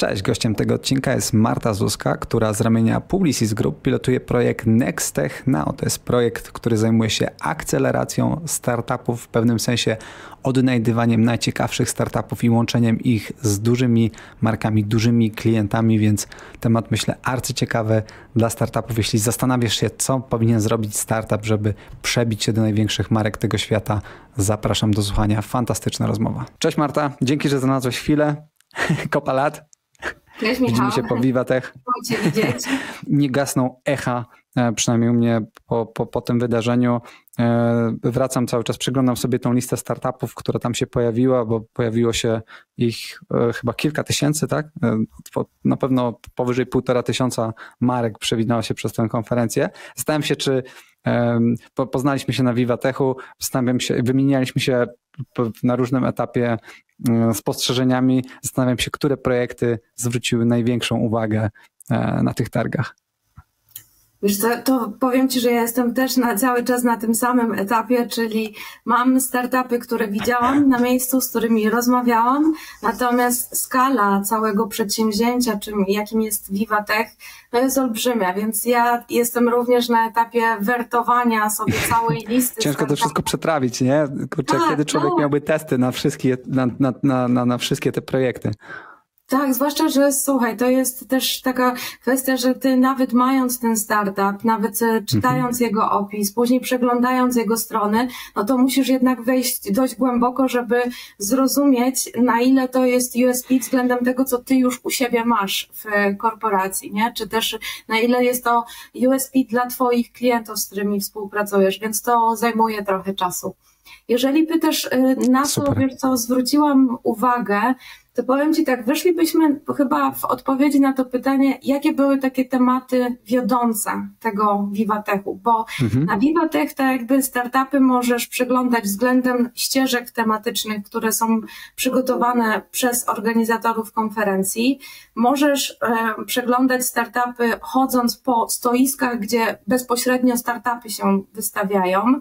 Cześć, gościem tego odcinka jest Marta Zuska, która z ramienia Publicis Group pilotuje projekt Nextech Now. To jest projekt, który zajmuje się akceleracją startupów, w pewnym sensie odnajdywaniem najciekawszych startupów i łączeniem ich z dużymi markami, dużymi klientami, więc temat myślę arcyciekawy dla startupów. Jeśli zastanawiasz się, co powinien zrobić startup, żeby przebić się do największych marek tego świata, zapraszam do słuchania. Fantastyczna rozmowa. Cześć Marta, dzięki, że znalazłeś chwilę. Kopa lat. Cześć, Widzimy się po Wiwatech. Nie gasną echa, e, przynajmniej u mnie po, po, po tym wydarzeniu. E, wracam cały czas, przyglądam sobie tą listę startupów, która tam się pojawiła, bo pojawiło się ich e, chyba kilka tysięcy, tak? Na pewno powyżej półtora tysiąca marek przewinęło się przez tę konferencję. Zastanawiam się, czy poznaliśmy się na Vivatechu, się, wymienialiśmy się na różnym etapie spostrzeżeniami. Zastanawiam się, które projekty zwróciły największą uwagę e, na tych targach. Wiesz co, to powiem Ci, że ja jestem też na, cały czas na tym samym etapie, czyli mam startupy, które widziałam na miejscu, z którymi rozmawiałam, natomiast skala całego przedsięwzięcia, czym, jakim jest VivaTech, to jest olbrzymia, więc ja jestem również na etapie wertowania sobie całej listy. Ciężko to wszystko przetrawić, nie? Kurczę, tak, kiedy człowiek no. miałby testy na wszystkie, na, na, na, na wszystkie te projekty. Tak, zwłaszcza, że słuchaj, to jest też taka kwestia, że ty nawet mając ten startup, nawet e, czytając mhm. jego opis, później przeglądając jego strony, no to musisz jednak wejść dość głęboko, żeby zrozumieć, na ile to jest USP względem tego, co ty już u siebie masz w korporacji, nie? Czy też na ile jest to USP dla twoich klientów, z którymi współpracujesz, więc to zajmuje trochę czasu. Jeżeli pytasz, e, na co, wiesz co, zwróciłam uwagę, to powiem Ci tak, wyszlibyśmy chyba w odpowiedzi na to pytanie, jakie były takie tematy wiodące tego Vivatechu, bo mhm. na Vivatech tak jakby startupy możesz przeglądać względem ścieżek tematycznych, które są przygotowane przez organizatorów konferencji. Możesz e, przeglądać startupy chodząc po stoiskach, gdzie bezpośrednio startupy się wystawiają.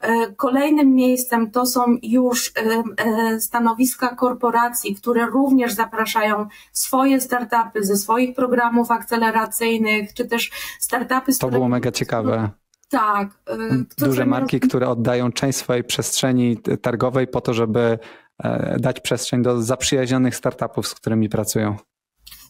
E, kolejnym miejscem to są już e, e, stanowiska korporacji, które również zapraszają swoje startupy ze swoich programów akceleracyjnych, czy też startupy. To było mega ciekawe. Tak. Duże marki, które oddają część swojej przestrzeni targowej po to, żeby dać przestrzeń do zaprzyjaźnionych startupów, z którymi pracują.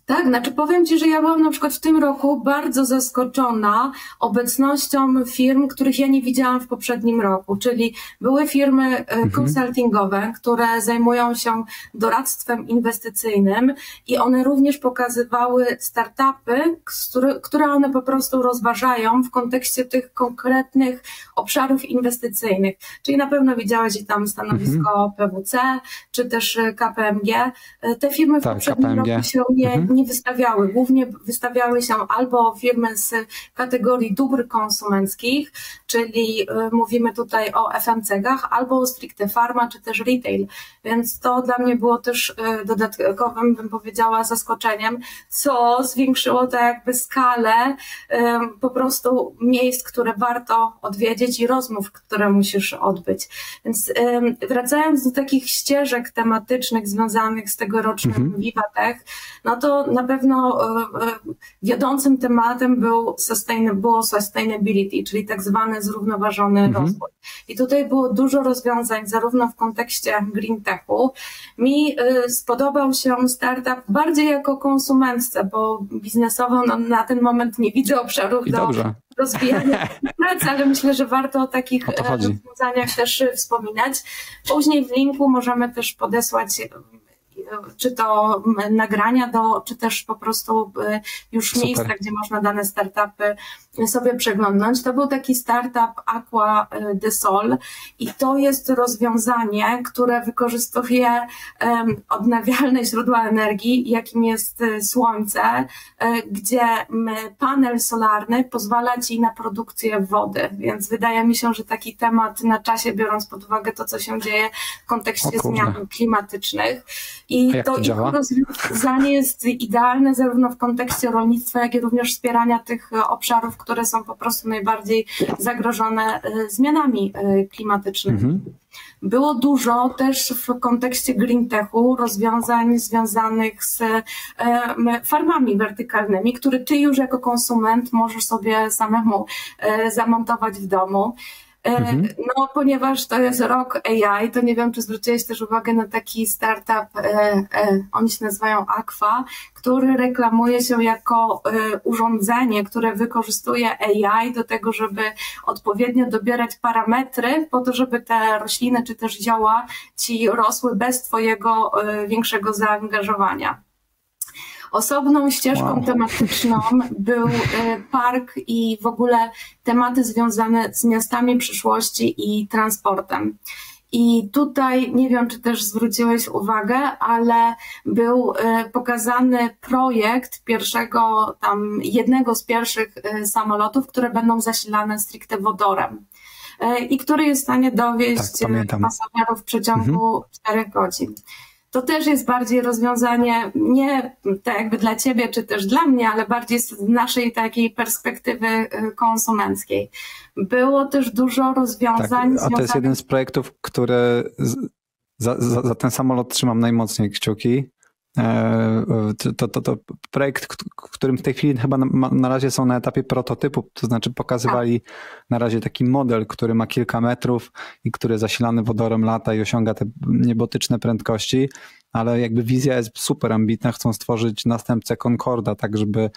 Tak, znaczy powiem Ci, że ja byłam na przykład w tym roku bardzo zaskoczona obecnością firm, których ja nie widziałam w poprzednim roku, czyli były firmy e, mhm. konsultingowe, które zajmują się doradztwem inwestycyjnym i one również pokazywały startupy, które one po prostu rozważają w kontekście tych konkretnych obszarów inwestycyjnych. Czyli na pewno widziałeś i tam stanowisko mhm. PWC, czy też KPMG. E, te firmy w tak, poprzednim KPMG. roku się nie, mhm nie wystawiały. Głównie wystawiały się albo firmy z kategorii dóbr konsumenckich, czyli y, mówimy tutaj o FMCG-ach, albo stricte pharma, czy też retail. Więc to dla mnie było też y, dodatkowym, bym powiedziała, zaskoczeniem, co zwiększyło tak jakby skalę y, po prostu miejsc, które warto odwiedzić i rozmów, które musisz odbyć. Więc wracając do takich ścieżek tematycznych związanych z tegorocznym mhm. Vivatech, no to na pewno e, e, wiodącym tematem był było sustainability, czyli tak zwany zrównoważony mhm. rozwój. I tutaj było dużo rozwiązań, zarówno w kontekście green techu. Mi e, spodobał się startup bardziej jako konsumentce, bo biznesowo no, na ten moment nie widzę obszarów I do dobrze. rozwijania pracy, ale myślę, że warto o takich o rozwiązaniach też wspominać. Później w linku możemy też podesłać czy to nagrania do, czy też po prostu e, już Super. miejsca, gdzie można dane startupy sobie przeglądnąć. To był taki startup Aqua de Sol i to jest rozwiązanie, które wykorzystuje odnawialne źródła energii, jakim jest e, słońce, e, gdzie panel solarny pozwala ci na produkcję wody, więc wydaje mi się, że taki temat na czasie, biorąc pod uwagę to, co się dzieje w kontekście zmian klimatycznych. I to, to ich rozwiązanie jest idealne zarówno w kontekście rolnictwa, jak i również wspierania tych obszarów, które są po prostu najbardziej zagrożone e, zmianami e, klimatycznymi. Mhm. Było dużo też w kontekście green techu rozwiązań związanych z farmami wertykalnymi, które ty już jako konsument możesz sobie samemu zamontować w domu. E, mhm. No, ponieważ to jest rok AI, to nie wiem, czy zwróciłeś też uwagę na taki startup, e, e, oni się nazywają Aqua, który reklamuje się jako urządzenie, które wykorzystuje AI do tego, żeby odpowiednio dobierać parametry po to, żeby te rośliny czy też zioła ci rosły bez twojego większego zaangażowania. Osobną ścieżką wow. tematyczną był e, park i w ogóle tematy związane z miastami przyszłości i transportem. I tutaj nie wiem, czy też zwróciłeś uwagę, ale był e, pokazany projekt pierwszego, tam jednego z pierwszych e, samolotów, które będą zasilane stricte wodorem i który jest w stanie dowieść tak, pasażerów w przeciągu mhm. 4 godzin to też jest bardziej rozwiązanie nie tak jakby dla ciebie, czy też dla mnie, ale bardziej z naszej takiej perspektywy y, konsumenckiej. Było też dużo rozwiązań. Tak, a to jest jeden z projektów, które za, za, za ten samolot trzymam najmocniej kciuki. E, to, to, to projekt, którym w tej chwili chyba na, na razie są na etapie prototypu, to znaczy pokazywali na razie taki model, który ma kilka metrów i który zasilany wodorem lata i osiąga te niebotyczne prędkości, ale jakby wizja jest super ambitna, chcą stworzyć następcę Concorda, tak żeby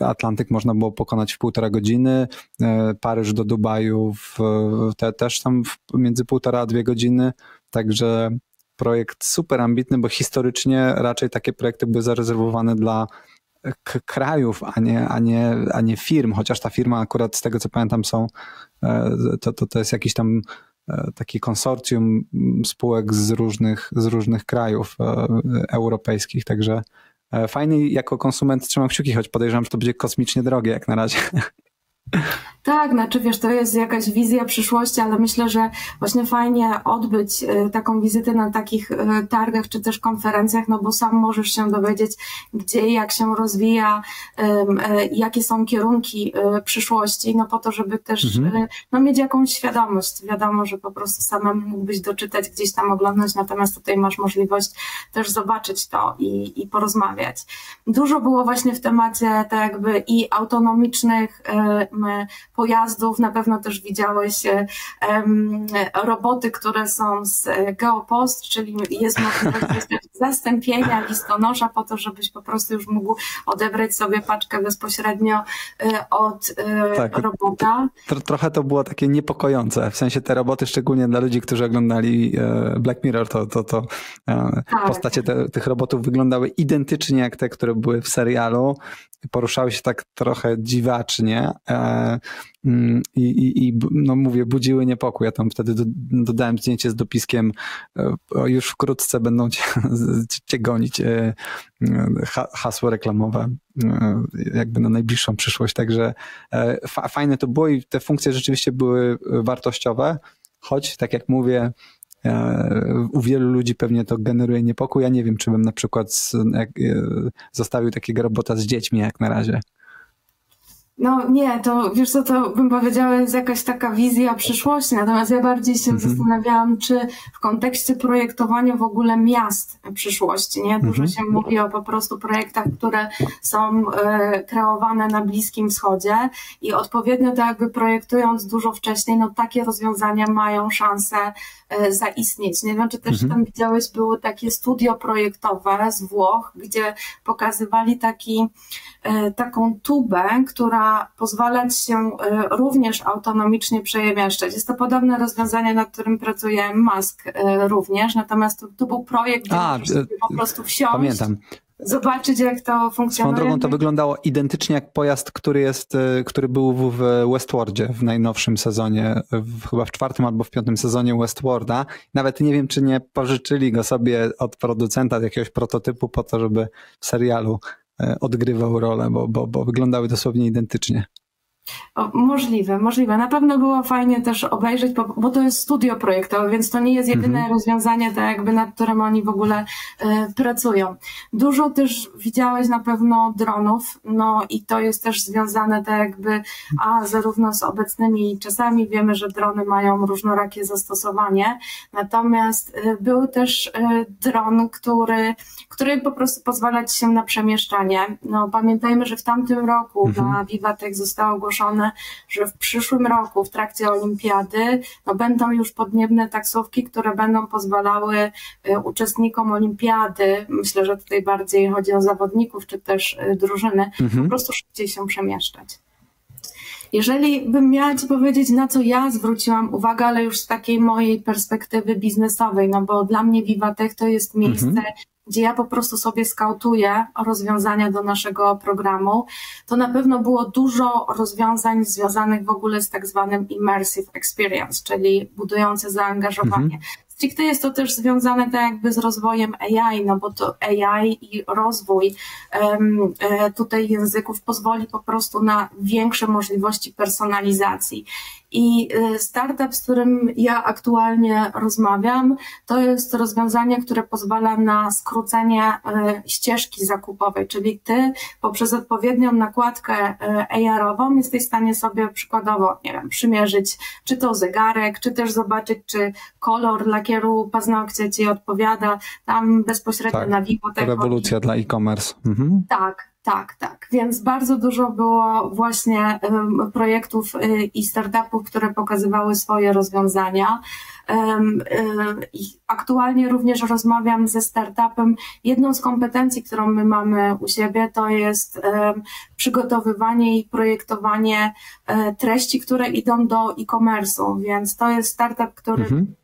Atlantyk można było pokonać w półtora godziny, e, Paryż do Dubaju w, te, też tam w, między półtora a dwie godziny, także projekt super ambitny, bo historycznie raczej takie projekty były zarezerwowane dla krajów, a nie, a, nie, a nie firm, chociaż ta firma akurat z tego co pamiętam są, e, to, to, to jest jakiś tam e, taki konsorcjum spółek z różnych, z różnych krajów e, europejskich, także fajnie jako konsument trzymam kciuki, choć podejrzewam, że to będzie kosmicznie drogie jak na razie. Tak, znaczy wiesz, to jest jakaś wizja przyszłości, ale myślę, że właśnie fajnie odbyć y, taką wizytę na takich y, targach czy też konferencjach, no bo sam możesz się dowiedzieć, gdzie jak się rozwija, y, jakie są kierunki przyszłości, no po to, żeby też mhm. no, mieć jakąś świadomość. Wiadomo, że po prostu samemu mógłbyś doczytać, gdzieś tam oglądać, natomiast tutaj masz możliwość też zobaczyć to i, i porozmawiać. Dużo było właśnie w temacie tak jakby i autonomicznych pojazdów. Na pewno też widziałeś roboty, które są z Geopost, czyli jest możliwość zastąpienia listonosza po to, żebyś po prostu już mógł odebrać sobie paczkę bezpośrednio e, od e, tak, robota. trochę to było takie niepokojące, w sensie te roboty, szczególnie dla ludzi, którzy oglądali e, Black Mirror, to, to, to tak. postacie te, tych robotów wyglądały identycznie jak te, które były w serialu poruszały się tak trochę dziwacznie e, i, i, i no mówię, budziły niepokój. Ja tam wtedy do, dodałem zdjęcie z dopiskiem e, już wkrótce będą cię, cię gonić e, hasło reklamowe jakby na najbliższą przyszłość. Także fajne to było i te funkcje rzeczywiście były wartościowe, choć tak jak mówię, E, u wielu ludzi pewnie to generuje niepokój. Ja nie wiem, czy bym na przykład e, zostawił takiego robota z dziećmi jak na razie. No nie, to wiesz co, to bym powiedziała jest jakaś taka wizja przyszłości, natomiast ja bardziej się mhm. zastanawiałam, czy w kontekście projektowania w ogóle miast przyszłości, nie? Dużo mhm. się mówi o po prostu projektach, które są e, kreowane na Bliskim Wschodzie i odpowiednio to jakby projektując dużo wcześniej, no takie rozwiązania mają szansę e, zaistnieć. Nie wiem, czy też mhm. tam widziałeś, były takie studio projektowe z Włoch, gdzie pokazywali taki, taką tubę, która pozwalać się e, również autonomicznie przemieszczać. Jest to podobne rozwiązanie, nad którym pracuje Musk e, również, natomiast to, to był projekt, gdzie A, e, po prostu wsiąść. Pamiętam zobaczyć, jak to funkcjonuje. Swoją drogą to wyglądało identycznie jak pojazd, który jest, który był w Westworldzie w najnowszym sezonie, w, chyba w czwartym albo w piątym sezonie Westworlda. Nawet nie wiem, czy nie pożyczyli go sobie od producenta, od jakiegoś prototypu po to, żeby w serialu E, odgrywał rolę, bo, bo, bo wyglądały dosłownie identycznie. O, możliwe, możliwe. Na pewno było fajnie też obejrzeć, bo to jest studio projektowe, więc to nie jest jedyne mhm. rozwiązanie, tak jakby nad którym oni w ogóle e, pracują. Dużo też widziałeś na pewno dronów, no i to jest też związane tak jakby, a zarówno z obecnymi czasami wiemy, że drony mają różnorakie zastosowanie, natomiast e, był też e, dron, który, który po prostu pozwala ci się na przemieszczanie. No pamiętajmy, że w tamtym roku mhm. na Vivatek zostało ogłoszone, że w przyszłym roku w trakcie olimpiady no, będą już podniebne taksówki, które będą pozwalały y, uczestnikom olimpiady, myślę, że tutaj bardziej chodzi o zawodników czy też y, drużyny, mhm. po prostu szybciej się przemieszczać. Jeżeli bym miała Ci powiedzieć, na co ja zwróciłam uwagę, ale już z takiej mojej perspektywy biznesowej, no bo dla mnie Vivatech to jest miejsce, mhm gdzie ja po prostu sobie skautuję rozwiązania do naszego programu, to na pewno było dużo rozwiązań związanych w ogóle z tak zwanym immersive experience, czyli budujące zaangażowanie. Mhm. Stricte jest to też związane tak jakby z rozwojem AI, no bo to AI i rozwój um, tutaj języków pozwoli po prostu na większe możliwości personalizacji. I y, startup, z którym ja aktualnie rozmawiam, to jest rozwiązanie, które pozwala na skrócenie y, ścieżki zakupowej, czyli ty poprzez odpowiednią nakładkę y, AR-ową jesteś w stanie sobie przykładowo, nie wiem, przymierzyć czy to zegarek, czy też zobaczyć, czy kolor lakieru paznokcia ci odpowiada, tam bezpośrednio tak, na Vivo. Rewolucja dla e-commerce. Mhm. Tak, tak, tak. Więc bardzo dużo było właśnie projektów y, i startupów, które pokazywały swoje rozwiązania. Aktualnie również rozmawiam ze startupem. Jedną z kompetencji, którą my mamy u siebie, to jest przygotowywanie i projektowanie e, treści, które idą do e-commerce'u. Więc to jest startup, który mhm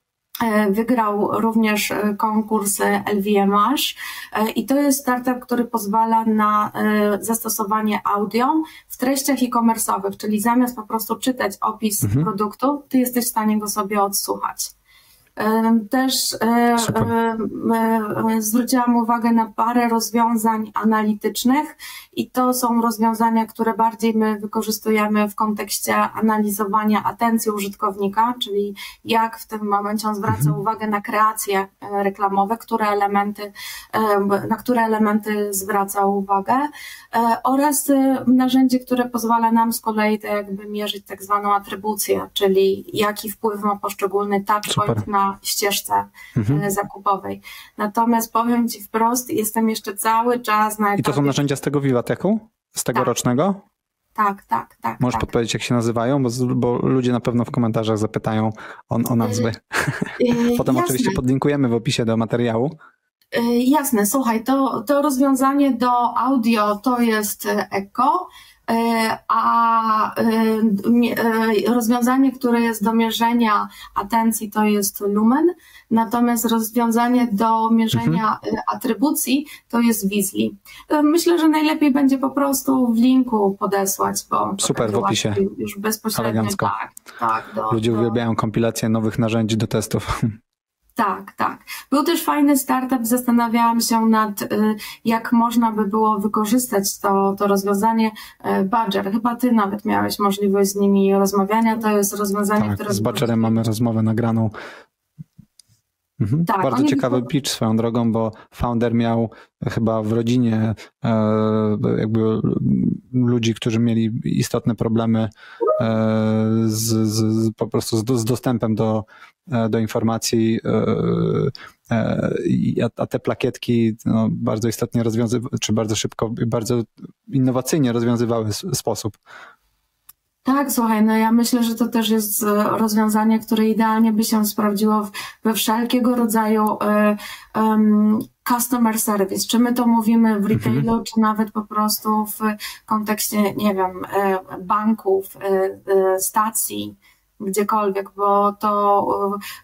wygrał również e, konkurs LVMH e, i to jest startup, który pozwala na zastosowanie audio w treściach e-commerce'owych, czyli zamiast po prostu czytać opis mhm. produktu, ty jesteś w stanie go sobie odsłuchać. Też Super. zwróciłam uwagę na parę rozwiązań analitycznych i to są rozwiązania, które bardziej my wykorzystujemy w kontekście analizowania atencji użytkownika, czyli jak w tym momencie on zwraca mhm. uwagę na kreacje e, reklamowe, które elementy, na które elementy zwraca uwagę e, oraz e, narzędzie, które pozwala nam z kolei to jakby mierzyć tak zwaną atrybucję, czyli jaki wpływ ma poszczególny touchpoint na ścieżce mhm. E, zakupowej. Natomiast powiem Ci wprost, jestem jeszcze cały czas na etapie... I to są narzędzia z tego Vivateku? Z tegorocznego? Tak. tak, tak, tak. Możesz tak. podpowiedzieć, jak się nazywają? Bo, bo, ludzie na pewno w komentarzach zapytają o, o nazwy. Yy, Potem jasne. oczywiście podlinkujemy w opisie do materiału. Jasne, słuchaj, to, to rozwiązanie do audio to jest Echo, a e, e, rozwiązanie, które jest do mierzenia atencji, to jest lumen, natomiast rozwiązanie do mierzenia mhm. atrybucji to jest Weasley. Myślę, że najlepiej będzie po prostu w linku podesłać, bo super w opisie. Już bezpośrednio. Elegancko. Tak, tak, do, Ludzie do... uwielbiają kompilację nowych narzędzi do testów. Tak, tak. Był też fajny startup, zastanawiałam się nad, y, jak można by było wykorzystać to, to rozwiązanie y, Badger. Chyba ty nawet miałeś możliwość z nimi rozmawiania. To jest rozwiązanie, tak, które... Z Badgerem mamy rozmowę nagraną. Mhm. Tak, Bardzo ciekawy pitch swoją drogą, bo founder miał chyba w rodzinie e, jakby ludzi, którzy mieli istotne problemy e, z, z, po prostu z, z dostępem do, e, do informacji, a, te plakietki no, bardzo istotnie rozwiązywały, czy bardzo szybko, bardzo innowacyjnie rozwiązywały sposób. Tak, słuchaj, no ja myślę, że to też jest rozwiązanie, które idealnie by się sprawdziło we wszelkiego rodzaju um, customer service. Czy my to mówimy w retailu, mhm. czy nawet po prostu w kontekście, nie wiem, e, banków, stacji, gdziekolwiek, bo to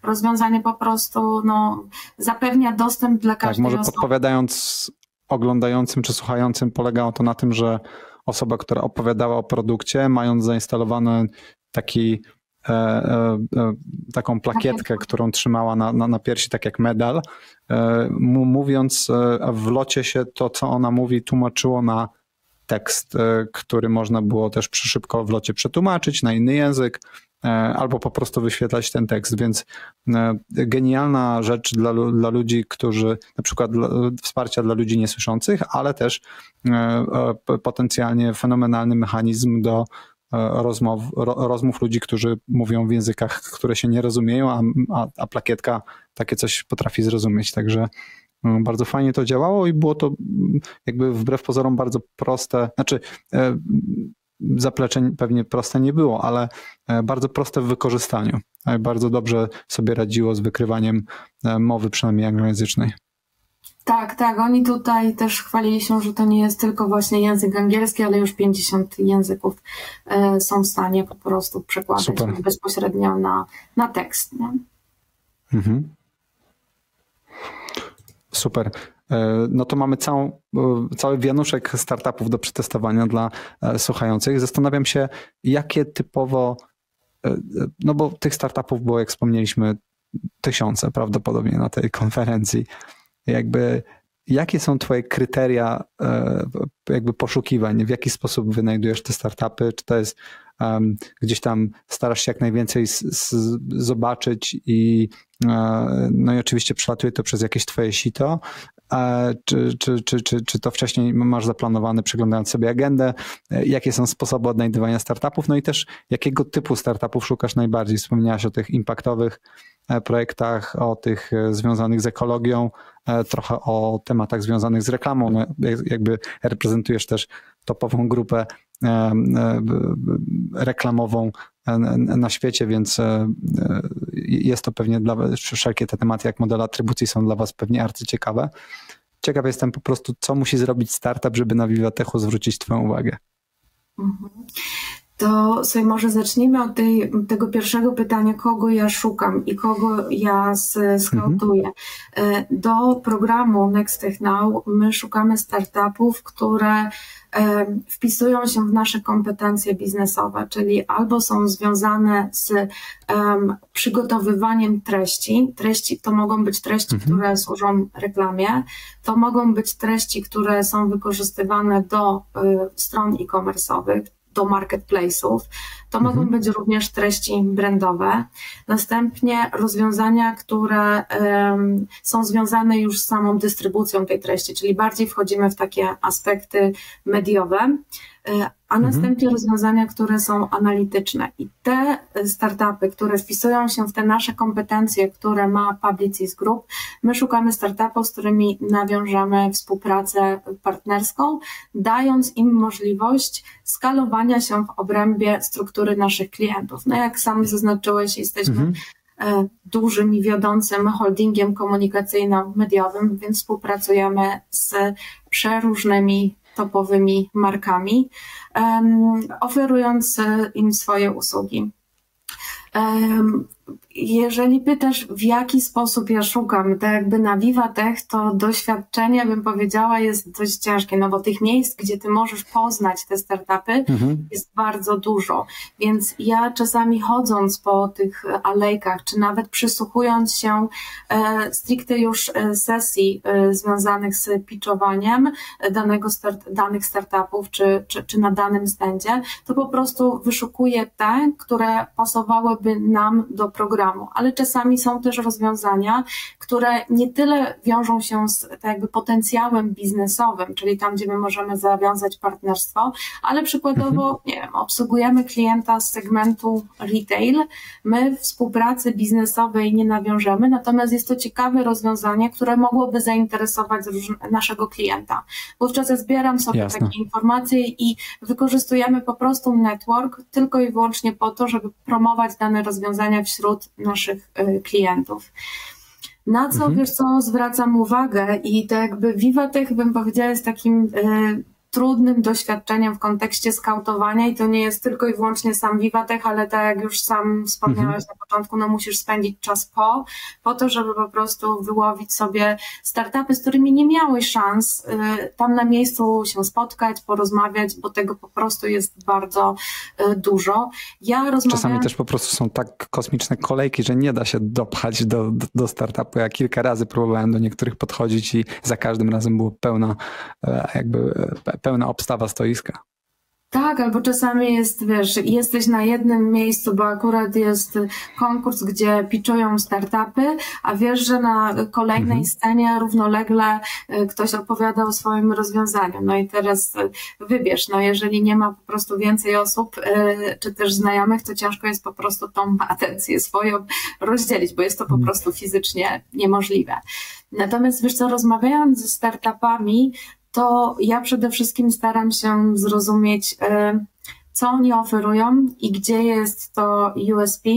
rozwiązanie po prostu no, zapewnia dostęp dla każdego. Tak, może osoby. podpowiadając oglądającym czy słuchającym, polegało to na tym, że osoba, która opowiadała o produkcie, mając zainstalowany taki e, e, e, taką plakietkę, którą trzymała na, na, na piersi, tak jak medal, mówiąc w locie się to, co ona mówi, tłumaczyło na tekst, który można było też szybko w locie przetłumaczyć na inny język, albo po prostu wyświetlać ten tekst, więc genialna rzecz dla, dla ludzi, którzy, na przykład dla, wsparcia dla ludzi niesłyszących, ale też potencjalnie fenomenalny mechanizm do rozmów, rozmów ludzi, którzy mówią w językach, które się nie rozumieją, a, a, a plakietka takie coś potrafi zrozumieć. Także bardzo fajnie to działało i było to jakby wbrew pozorom bardzo proste. Znaczy, e, zaplecze pewnie proste nie było, ale e, bardzo proste w wykorzystaniu. E, bardzo dobrze sobie radziło z wykrywaniem mowy, przynajmniej anglojęzycznej. Tak, tak. Oni tutaj też chwalili się, że to nie jest tylko właśnie język angielski, ale już 50 języków e, są w stanie po prostu przekładać Super. bezpośrednio na, na tekst. Nie? Mhm. Super. E, no to mamy całą, e, cały wianuszek startupów do przetestowania dla słuchających. Zastanawiam się, jakie typowo, no bo tych startupów było, jak wspomnieliśmy, tysiące prawdopodobnie na tej konferencji. Jakby jakie są twoje kryteria e, jakby poszukiwań, w jaki sposób wynajdujesz te startupy, czy to jest um, gdzieś tam starasz się jak najwięcej z, z, zobaczyć i e, no i oczywiście przelatuje to przez jakieś twoje sito, e, czy, czy, czy, czy, czy to wcześniej masz zaplanowane przeglądając sobie agendę, jakie są sposoby odnajdywania startupów, no i też jakiego typu startupów szukasz najbardziej, wspomniałaś o tych impaktowych projektach, o tych związanych z ekologią, E, trochę o tematach związanych z reklamą. No, jakby reprezentujesz też topową grupę e, e, reklamową na świecie, więc jest to pewnie dla was, wszelkie te tematy jak model atrybucji są dla was pewnie arcyciekawe. Ciekaw jestem po prostu, co musi zrobić startup, żeby na Vivatechu zwrócić twoją uwagę. To sobie może zacznijmy od tej, tego pierwszego pytania, kogo ja szukam i kogo ja skautuję. Mhm. Do programu Next Tech Now my szukamy startupów, które wpisują się w nasze kompetencje biznesowe, czyli albo są związane z um, przygotowywaniem treści. Treści to mogą być treści, mhm. które służą reklamie, to mogą być treści, które są wykorzystywane do y, stron e-commerce'owych, do marketplace'ów. To mhm. mogą być również treści brandowe. Następnie rozwiązania, które um, są związane już z samą dystrybucją tej treści, czyli bardziej wchodzimy w takie aspekty mediowe. E, a mhm. następnie rozwiązania, które są analityczne. I te startupy, które wpisują się w te nasze kompetencje, które ma Publicis Group, my szukamy startupów, z którymi nawiążemy współpracę partnerską, dając im możliwość skalowania się w obrębie struktury naszych klientów. No jak sam zaznaczyłeś, jesteśmy mhm e, dużym i wiodącym holdingiem komunikacyjno-mediowym, więc współpracujemy z przeróżnymi topowymi markami, oferując im swoje usługi. Jeżeli pytasz, w jaki sposób ja szukam, tak jakby na Vivatech, to doświadczenie, bym powiedziała, jest dość ciężkie, no bo tych miejsc, gdzie ty możesz poznać te startupy, mhm. jest bardzo dużo. Więc ja czasami chodząc po tych alejkach, czy nawet przysłuchując się e, stricte już e, sesji e, związanych z pitchowaniem danego start, danych startupów, czy, czy, czy na danym stędzie, to po prostu wyszukuję te, które pasowałyby nam do programu, ale czasami są też rozwiązania, które nie tyle wiążą się z tak jakby potencjałem biznesowym, czyli tam, gdzie my możemy zawiązać partnerstwo, ale przykładowo, mhm. nie wiem, obsługujemy klienta z segmentu retail, my współpracy biznesowej nie nawiążemy, natomiast jest to ciekawe rozwiązanie, które mogłoby zainteresować naszego klienta. Wówczas ja zbieram sobie Jasne. takie informacje i wykorzystujemy po prostu network tylko i wyłącznie po to, żeby promować dane rozwiązania wśród naszych y, klientów. Na co, mhm. wiesz co, zwracam uwagę i to jakby Vivatech, bym powiedziała, jest takim y, trudnym doświadczeniem w kontekście skautowania i to nie jest tylko i wyłącznie sam Vivatech, ale tak jak już sam wspomniałeś mhm. na początku, no musisz spędzić czas po, po to, żeby po prostu wyłowić sobie startupy, z którymi nie miałeś szans y, tam na miejscu się spotkać, porozmawiać, bo tego po prostu jest bardzo y, dużo. Ja rozmawiam... Czasami też po prostu są tak kosmiczne kolejki, że nie da się dopchać do, do, do startupu. Ja kilka razy próbowałem do niektórych podchodzić i za każdym razem było pełna e, jakby pełna obstawa stoiska. Tak, albo czasami jest, wiesz, jesteś na jednym miejscu, bo akurat jest konkurs, gdzie pitchują startupy, a wiesz, że na kolejnej mhm. scenie równolegle y, ktoś opowiada o swoim rozwiązaniu. No i teraz y, wybierz, no jeżeli nie ma po prostu więcej osób, y, czy też znajomych, to ciężko jest po prostu tą atencję swoją rozdzielić, bo jest to po mhm. prostu fizycznie niemożliwe. Natomiast wiesz co, rozmawiając ze startupami, to ja przede wszystkim staram się zrozumieć, e, co oni oferują i gdzie jest to USP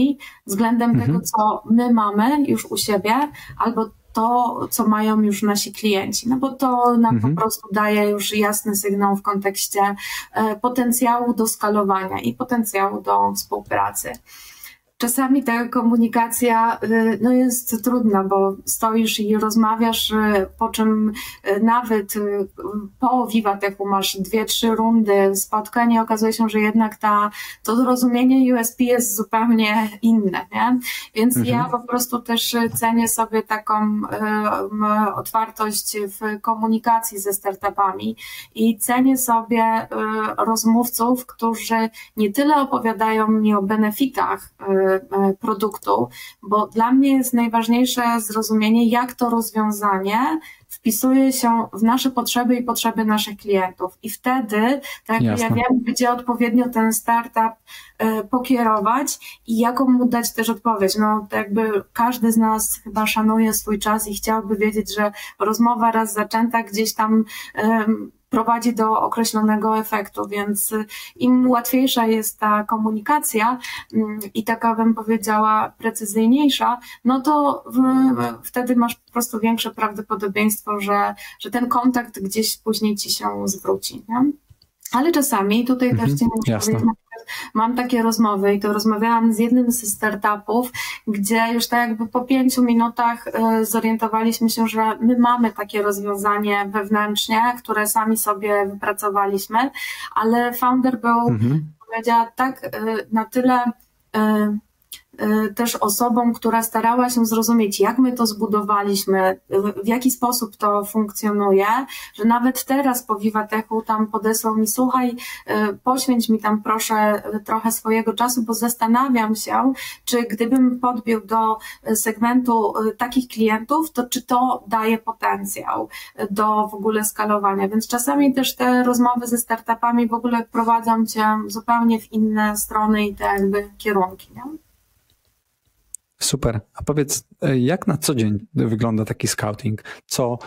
względem mhm. tego, co my mamy już u siebie, albo to, co mają już nasi klienci, no bo to nam mhm. po prostu daje już jasny sygnał w kontekście e, potencjału do skalowania i potencjału do współpracy czasami ta komunikacja y, no, jest trudna, bo stoisz i rozmawiasz, y, po czym y, nawet po Vivatechu masz dwie, trzy rundy spotkań i okazuje się, że jednak ta, to zrozumienie USP jest zupełnie inne, nie? Więc mhm. ja po prostu też cenię sobie taką otwartość w komunikacji ze startupami i cenię sobie rozmówców, którzy nie tyle opowiadają mi o benefitach produktu, bo dla mnie jest najważniejsze zrozumienie, jak to rozwiązanie wpisuje się w nasze potrzeby i potrzeby naszych klientów. I wtedy, tak jak ja wiem, gdzie odpowiednio ten startup e, pokierować i jaką mu dać też odpowiedź. No, to jakby każdy z nas chyba szanuje swój czas i chciałby wiedzieć, że rozmowa raz zaczęta gdzieś tam prowadzi do określonego efektu, więc im łatwiejsza jest ta komunikacja mm, i taka bym powiedziała precyzyjniejsza, no to w, wtedy masz po prostu większe prawdopodobieństwo, że, że ten kontakt gdzieś później ci się zwróci. Nie? Ale czasami, tutaj mhm, też Ci muszę mam takie rozmowy i to rozmawiałam z jednym ze startupów, gdzie już tak jakby po pięciu minutach e, zorientowaliśmy się, że my mamy takie rozwiązanie wewnętrznie, które sami sobie wypracowaliśmy, ale founder był, mhm. powiedziała tak e, na tyle e, też osobą, która starała się zrozumieć, jak my to zbudowaliśmy, w jaki sposób to funkcjonuje, że nawet teraz po Vivatechu tam podesłał mi, słuchaj, y, poświęć mi tam proszę trochę swojego czasu, bo zastanawiam się, czy gdybym podbił do segmentu y, takich klientów, to czy to daje potencjał do w ogóle skalowania. Więc czasami też te rozmowy ze startupami w ogóle prowadzą cię zupełnie w inne strony i te jakby kierunki. Nie? Super. A powiedz, e, jak na co dzień wygląda taki scouting? Co,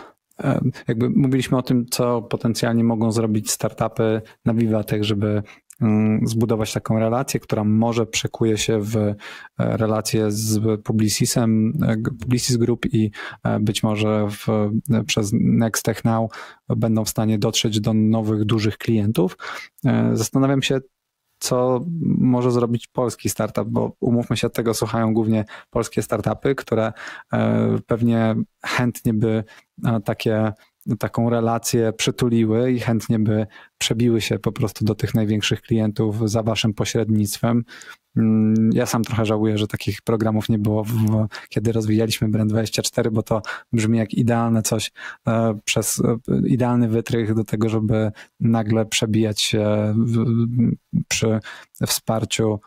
e, jakby mówiliśmy o tym, co potencjalnie mogą zrobić startupy na Vivatech, żeby mm, zbudować taką relację, która może przekuje się w e, relację z Publicisem, Publicis Group i być może w, przez Next Tech Now będą w stanie dotrzeć do nowych, dużych klientów. Zastanawiam się, co może zrobić polski startup, bo umówmy się, tego słuchają głównie polskie startupy, które e, pewnie chętnie by e, takie taką relację przytuliły i chętnie by przebiły się po prostu do tych największych klientów za waszym pośrednictwem. Mm, ja sam trochę żałuję, że takich programów nie było, w, kiedy rozwijaliśmy Brand24, bo to brzmi jak idealne coś e, przez e, idealny wytrych do tego, żeby nagle przebijać się w, przy wsparciu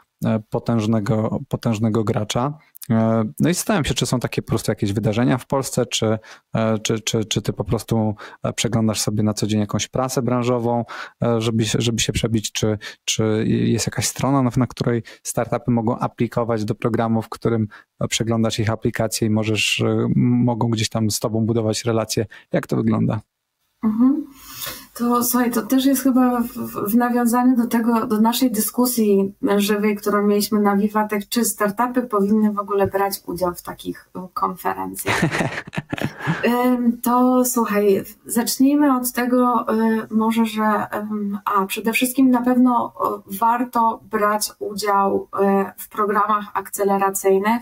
potężnego, potężnego gracza. E, no i zastanawiam się, czy są takie po prostu jakieś wydarzenia w Polsce, czy, e, czy, czy, czy ty po prostu e, przeglądasz sobie na co dzień jakąś prasę branżową, żeby, żeby się przebić, czy, czy jest jakaś strona, na której startupy mogą aplikować do programu, w którym przeglądasz ich aplikacje i możesz, mogą gdzieś tam z tobą budować relacje. Jak to wygląda? Mhm. To słuchaj, to też jest chyba w, w, nawiązaniu do tego, do naszej dyskusji żywej, którą mieliśmy na Vivatek, czy startupy powinny w ogóle brać udział w takich konferencjach. to słuchaj, zacznijmy od tego y, może, że a przede wszystkim na pewno warto brać udział y, w programach akceleracyjnych,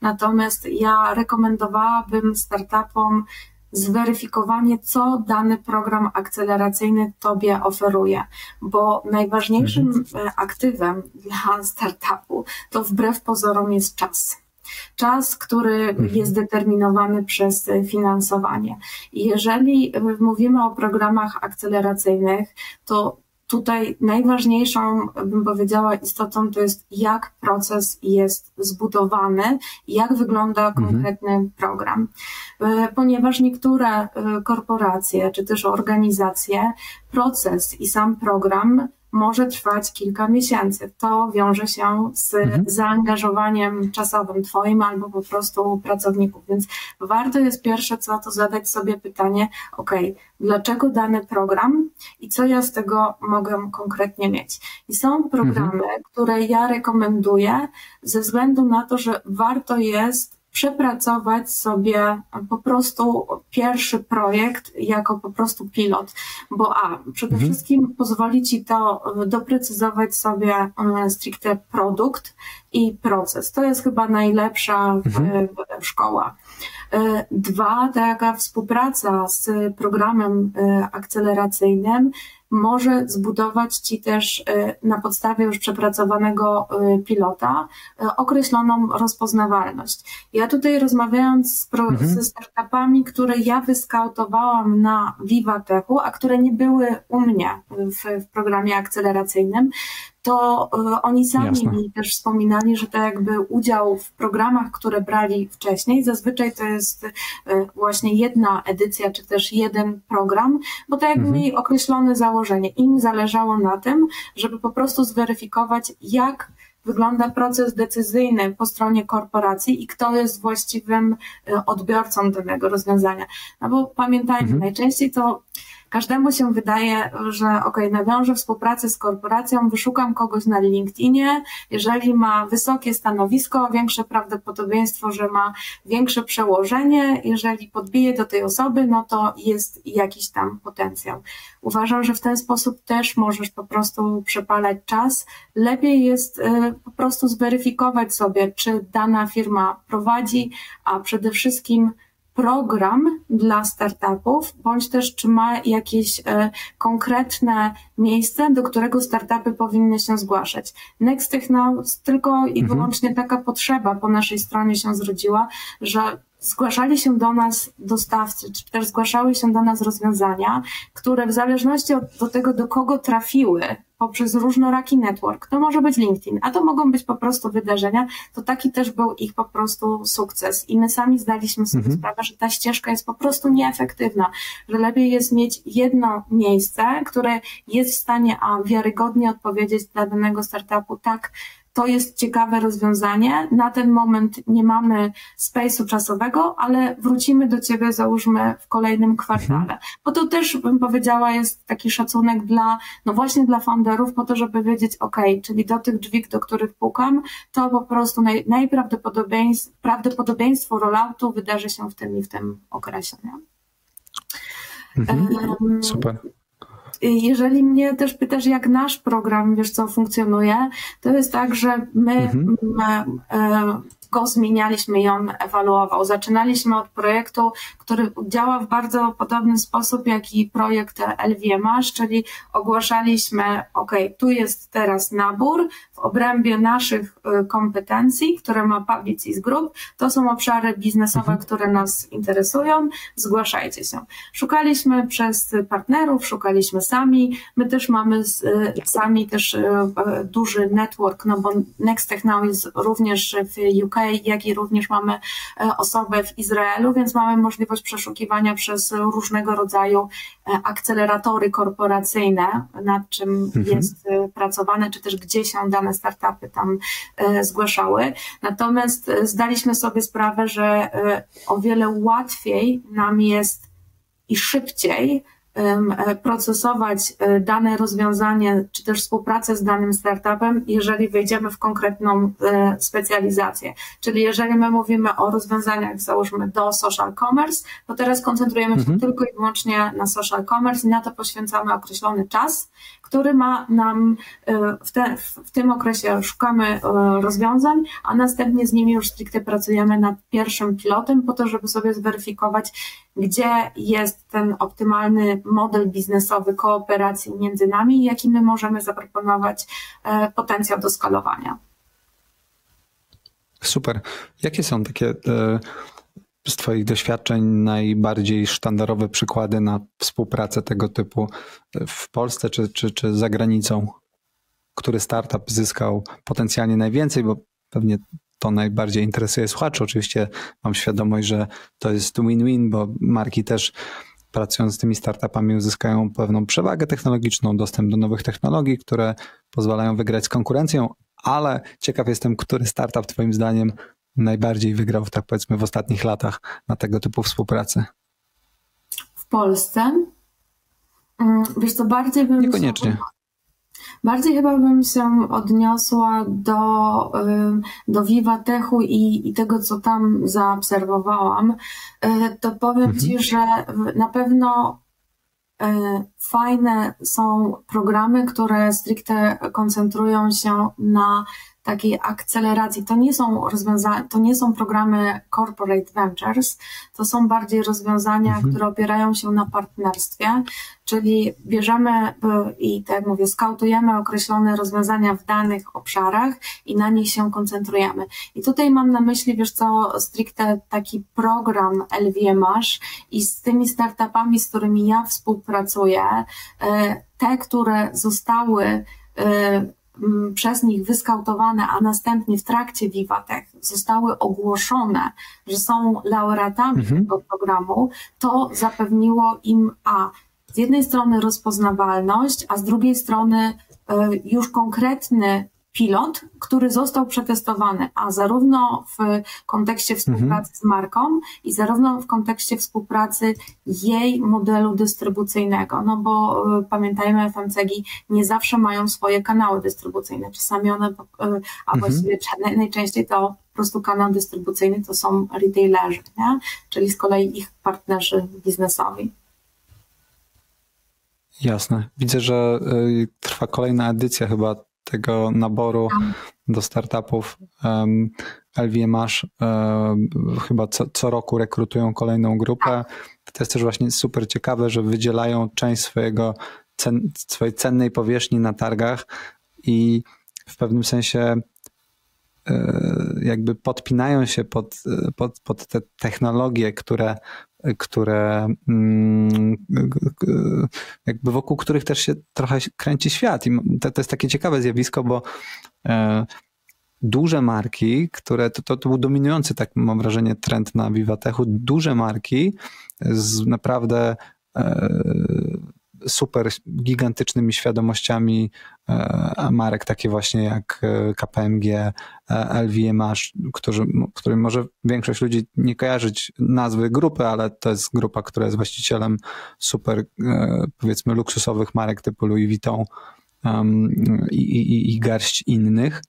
natomiast ja rekomendowałabym startupom zweryfikowanie, co dany program akceleracyjny Tobie oferuje, bo najważniejszym mhm. E, aktywem dla startupu to wbrew pozorom jest czas. Czas, który mhm. jest determinowany przez finansowanie. I jeżeli mówimy o programach akceleracyjnych, to tutaj najważniejszą, bym powiedziała, istotą to jest, jak proces jest zbudowany i jak wygląda mhm. konkretny mhm. program. E, ponieważ niektóre e, korporacje czy też organizacje, proces i sam program może trwać kilka miesięcy. To wiąże się z mhm. zaangażowaniem czasowym Twoim albo po prostu pracowników. Więc warto jest pierwsze co to zadać sobie pytanie, ok, dlaczego dany program i co ja z tego mogę konkretnie mieć. I są programy, mhm. które ja rekomenduję ze względu na to, że warto jest przepracować sobie po prostu pierwszy projekt jako po prostu pilot, bo a, przede mhm. wszystkim pozwoli Ci to doprecyzować sobie e, stricte produkt i proces. To jest chyba najlepsza mhm. szkoła. E, dwa, taka współpraca z programem e, akceleracyjnym może zbudować Ci też e, na podstawie już przepracowanego e, pilota e, określoną rozpoznawalność. Ja tutaj rozmawiając z pro, mhm. ze startupami, które ja wyskautowałam na Vivatechu, a które nie były u mnie w, w programie akceleracyjnym, to e, oni sami Jasne. mi też wspominali, że to jakby udział w programach, które brali wcześniej, zazwyczaj to jest e, właśnie jedna edycja, czy też jeden program, bo to jakby mhm. mieli określone założenie. Im zależało na tym, żeby po prostu zweryfikować, jak wygląda proces decyzyjny po stronie korporacji i kto jest właściwym e, odbiorcą danego rozwiązania. No bo pamiętajmy, mhm. najczęściej to Każdemu się wydaje, że ok, nawiążę współpracę z korporacją, wyszukam kogoś na LinkedInie, jeżeli ma wysokie stanowisko, większe prawdopodobieństwo, że ma większe przełożenie, jeżeli podbije do tej osoby, no to jest jakiś tam potencjał. Uważam, że w ten sposób też możesz po prostu przepalać czas. Lepiej jest y, po prostu zweryfikować sobie, czy dana firma prowadzi, a przede wszystkim program dla startupów, bądź też czy ma jakieś e, konkretne miejsce, do którego startupy powinny się zgłaszać. Next Techno tylko i mhm. wyłącznie taka potrzeba po naszej stronie się zrodziła, że zgłaszali się do nas dostawcy, czy też zgłaszały się do nas rozwiązania, które w zależności od do tego, do kogo trafiły poprzez różnoraki network, to może być LinkedIn, a to mogą być po prostu wydarzenia, to taki też był ich po prostu sukces. I my sami zdaliśmy sobie mhm. sprawę, że ta ścieżka jest po prostu nieefektywna, że lepiej jest mieć jedno miejsce, które jest w stanie a wiarygodnie odpowiedzieć dla danego startupu, tak, to jest ciekawe rozwiązanie. Na ten moment nie mamy space'u czasowego, ale wrócimy do Ciebie, załóżmy, w kolejnym kwartale. Mhm. Bo to też, bym powiedziała, jest taki szacunek dla, no właśnie dla founderów, po to, żeby wiedzieć, ok, czyli do tych drzwi, do których pukam, to po prostu naj, najprawdopodobieństwo prawdopodobieństwo rolloutu wydarzy się w tym i w tym okresie. Nie? Mhm. Super. Jeżeli mnie też pytasz, jak nasz program, wiesz co, funkcjonuje, to jest tak, że my, mhm. Go zmienialiśmy i on ewoluował. Zaczynaliśmy od projektu, który działa w bardzo podobny sposób jak i projekt LVMH, czyli ogłaszaliśmy, ok, tu jest teraz nabór w obrębie naszych y, kompetencji, które ma Publicis Group. To są obszary biznesowe, mhm. które nas interesują. Zgłaszajcie się. Szukaliśmy przez partnerów, szukaliśmy sami. My też mamy y, sami też y, duży network, no bo Next Technology jest również w UK jak i również mamy e, osobę w Izraelu, więc mamy możliwość przeszukiwania przez różnego rodzaju e, akceleratory korporacyjne, nad czym mhm. jest e, pracowane, czy też gdzie się dane startupy tam zgłaszały. Natomiast zdaliśmy sobie sprawę, że o wiele łatwiej nam jest i szybciej procesować e, dane rozwiązanie, czy też współpracę z danym startupem, jeżeli wejdziemy w konkretną e, specjalizację. Czyli jeżeli my mówimy o rozwiązaniach, załóżmy do social commerce, to teraz koncentrujemy się mhm. tylko i wyłącznie na social commerce i na to poświęcamy określony czas, który ma nam w, te, w tym okresie szukamy rozwiązań, a następnie z nimi już stricte pracujemy nad pierwszym pilotem po to, żeby sobie zweryfikować, gdzie jest ten optymalny model biznesowy kooperacji między nami i jaki my możemy zaproponować e, potencjał do skalowania. Super. Jakie są takie z Twoich doświadczeń najbardziej sztandarowe przykłady na współpracę tego typu w Polsce czy, czy, czy za granicą? Który startup zyskał potencjalnie najwięcej, bo pewnie to najbardziej interesuje słuchaczy. Oczywiście mam świadomość, że to jest win-win, bo marki też pracując z tymi startupami uzyskają pewną przewagę technologiczną, dostęp do nowych technologii, które pozwalają wygrać z konkurencją, ale ciekaw jestem, który startup Twoim zdaniem najbardziej wygrał, tak powiedzmy, w ostatnich latach na tego typu współpracy? W Polsce? Mm, wiesz co, bardziej bym... Niekoniecznie. Bardziej chyba bym się odniosła do, do Viva Techu i, i tego, co tam zaobserwowałam. Y, to powiem mhm. Ci, że na pewno y, fajne są programy, które stricte koncentrują się na takiej akceleracji. To nie są rozwiązania, to nie są programy corporate ventures, to są bardziej rozwiązania, mhm. które opierają się na partnerstwie, czyli bierzemy i tak jak mówię, skautujemy określone rozwiązania w danych obszarach i na nich się koncentrujemy. I tutaj mam na myśli, wiesz co, stricte taki program LVMH i z tymi startupami, z którymi ja współpracuję, e, te, które zostały e, przez nich wyskautowane, a następnie w trakcie Vivatech zostały ogłoszone, że są laureatami mhm. tego programu, to zapewniło im a z jednej strony rozpoznawalność, a z drugiej strony e, już konkretny pilot, który został przetestowany, a zarówno w kontekście współpracy mhm. z marką i zarówno w kontekście współpracy jej modelu dystrybucyjnego, no bo y, pamiętajmy, FMCG nie zawsze mają swoje kanały dystrybucyjne, czasami one, y, a mhm. właściwie najczęściej to po prostu kanał dystrybucyjny to są retailerzy, nie? czyli z kolei ich partnerzy biznesowi. Jasne. Widzę, że y, trwa kolejna edycja chyba tego naboru do startupów. LVMH chyba co, co roku rekrutują kolejną grupę. To jest też właśnie super ciekawe, że wydzielają część swojego cen, swojej cennej powierzchni na targach i w pewnym sensie e, jakby podpinają się pod, pod, pod te technologie, które które mm, jakby wokół których też się trochę kręci świat. I to, to jest takie ciekawe zjawisko, bo e, duże marki, które to, to, to, był dominujący, tak mam wrażenie, trend na Vivatechu, duże marki z naprawdę e, super gigantycznymi świadomościami e, marek, takie właśnie jak e, KPMG, LVMH, którzy, którym może większość ludzi nie kojarzyć nazwy grupy, ale to jest grupa, która jest właścicielem super, e, powiedzmy, luksusowych marek typu Louis Vuitton i, i, i garść innych.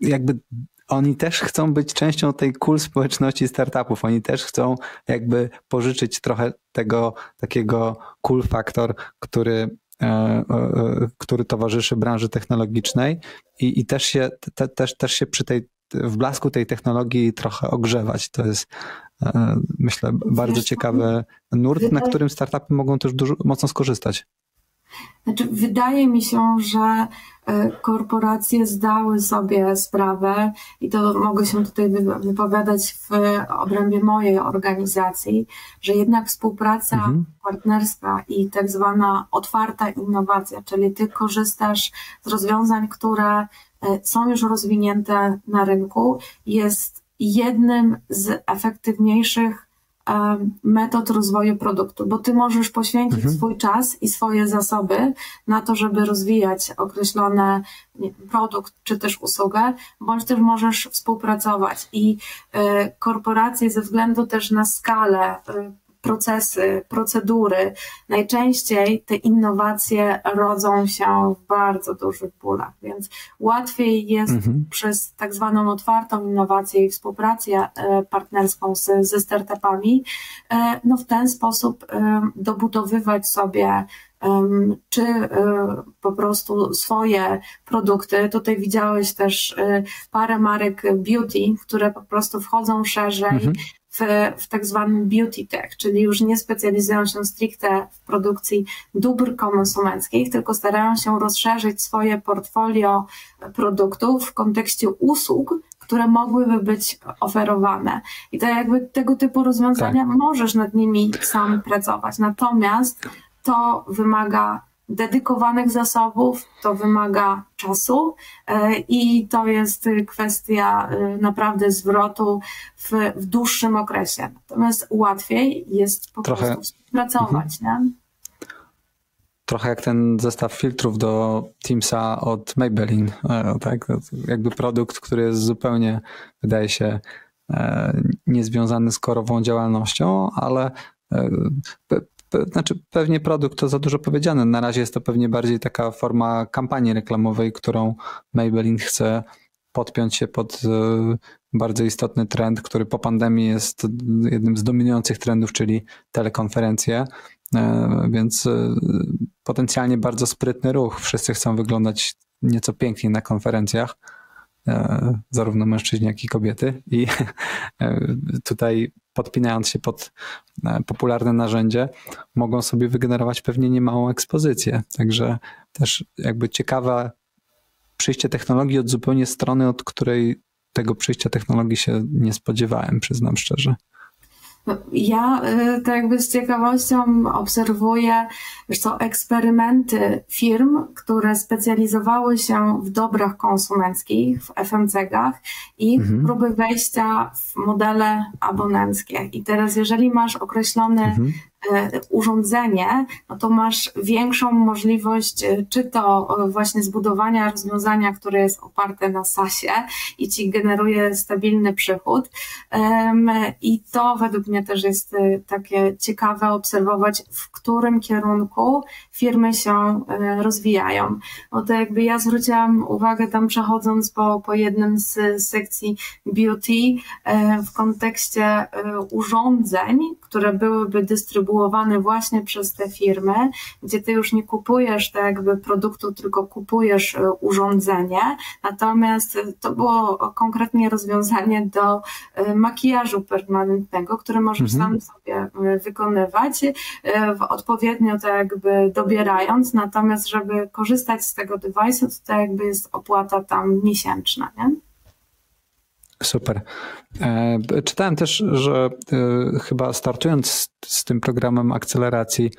Jakby oni też chcą być częścią tej cool społeczności startupów. Oni też chcą jakby pożyczyć trochę tego takiego cool faktor, który, e, e, który towarzyszy branży technologicznej i, i też, się, te, też, też się przy tej, w blasku tej technologii trochę ogrzewać. To jest e, myślę bardzo ciekawy nurt, na którym startupy mogą też dużo, mocno skorzystać. Znaczy, wydaje mi się, że e, korporacje zdały sobie sprawę, i to mogę się tutaj wypowiadać w obrębie mojej organizacji, że jednak współpraca mhm. partnerska i tak zwana otwarta innowacja, czyli ty korzystasz z rozwiązań, które e, są już rozwinięte na rynku, jest jednym z efektywniejszych metod rozwoju produktu, bo ty możesz poświęcić mhm. swój czas i swoje zasoby na to, żeby rozwijać określony produkt czy też usługę, bądź też możesz współpracować i y, korporacje ze względu też na skalę y, procesy, procedury. Najczęściej te innowacje rodzą się w bardzo dużych bólach, więc łatwiej jest mhm. przez tak zwaną otwartą innowację i współpracę e, partnerską z, ze startupami, e, no w ten sposób e, dobudowywać sobie czy po prostu swoje produkty. Tutaj widziałeś też parę marek beauty, które po prostu wchodzą szerzej, mhm w, w tak zwanym beauty tech, czyli już nie specjalizują się stricte w produkcji dóbr konsumenckich, tylko starają się rozszerzyć swoje portfolio produktów w kontekście usług, które mogłyby być oferowane. I to jakby tego typu rozwiązania tak. możesz nad nimi sam pracować. Natomiast to wymaga dedykowanych zasobów, to wymaga czasu e, i to jest kwestia e, naprawdę zwrotu w, w dłuższym okresie. Natomiast łatwiej jest po Trochę. prostu współpracować. Mhm. Nie? Trochę jak ten zestaw filtrów do Teamsa od Maybelline, e, tak? Jakby produkt, który jest zupełnie, wydaje się, niezwiązany z korową działalnością, ale znaczy pewnie produkt to za dużo powiedziane. Na razie jest to pewnie bardziej taka forma kampanii reklamowej, którą Maybelline chce podpiąć się pod e, bardzo istotny trend, który po pandemii jest jednym z dominujących trendów, czyli telekonferencje. E, więc e, potencjalnie bardzo sprytny ruch. Wszyscy chcą wyglądać nieco piękniej na konferencjach zarówno mężczyźni, jak i kobiety. I tutaj podpinając się pod e, popularne narzędzie, mogą sobie wygenerować pewnie niemałą ekspozycję. Także też jakby ciekawe przyjście technologii od zupełnie strony, od której tego przyjścia technologii się nie spodziewałem, przyznam szczerze. Ja tak jakby z ciekawością obserwuję wiesz co, eksperymenty firm, które specjalizowały się w dobrach konsumenckich, w FMCG-ach i mhm. próby wejścia w modele abonenckie. I teraz jeżeli masz określony mhm. E, urządzenie, no to masz większą możliwość, e, czy to e, właśnie zbudowania rozwiązania, które jest oparte na SASie i ci generuje stabilny przychód. I to według mnie też jest takie ciekawe obserwować, w którym kierunku firmy się rozwijają. Bo to jakby ja zwróciłam uwagę tam przechodząc po, po jednym z sekcji beauty w kontekście urządzeń, które byłyby dystrybuowane dystrybuowany właśnie przez te firmy, gdzie ty już nie kupujesz tak jakby produktu, tylko kupujesz e, urządzenie. Natomiast to było konkretnie rozwiązanie do e, makijażu permanentnego, który możesz mhm. sam sobie e, wykonywać, odpowiednio tak jakby dobierając. Natomiast, żeby korzystać z tego device'u, to tak jakby jest opłata tam miesięczna, nie? Super. E, czytałem też, że e, chyba startując z tym programem akceleracji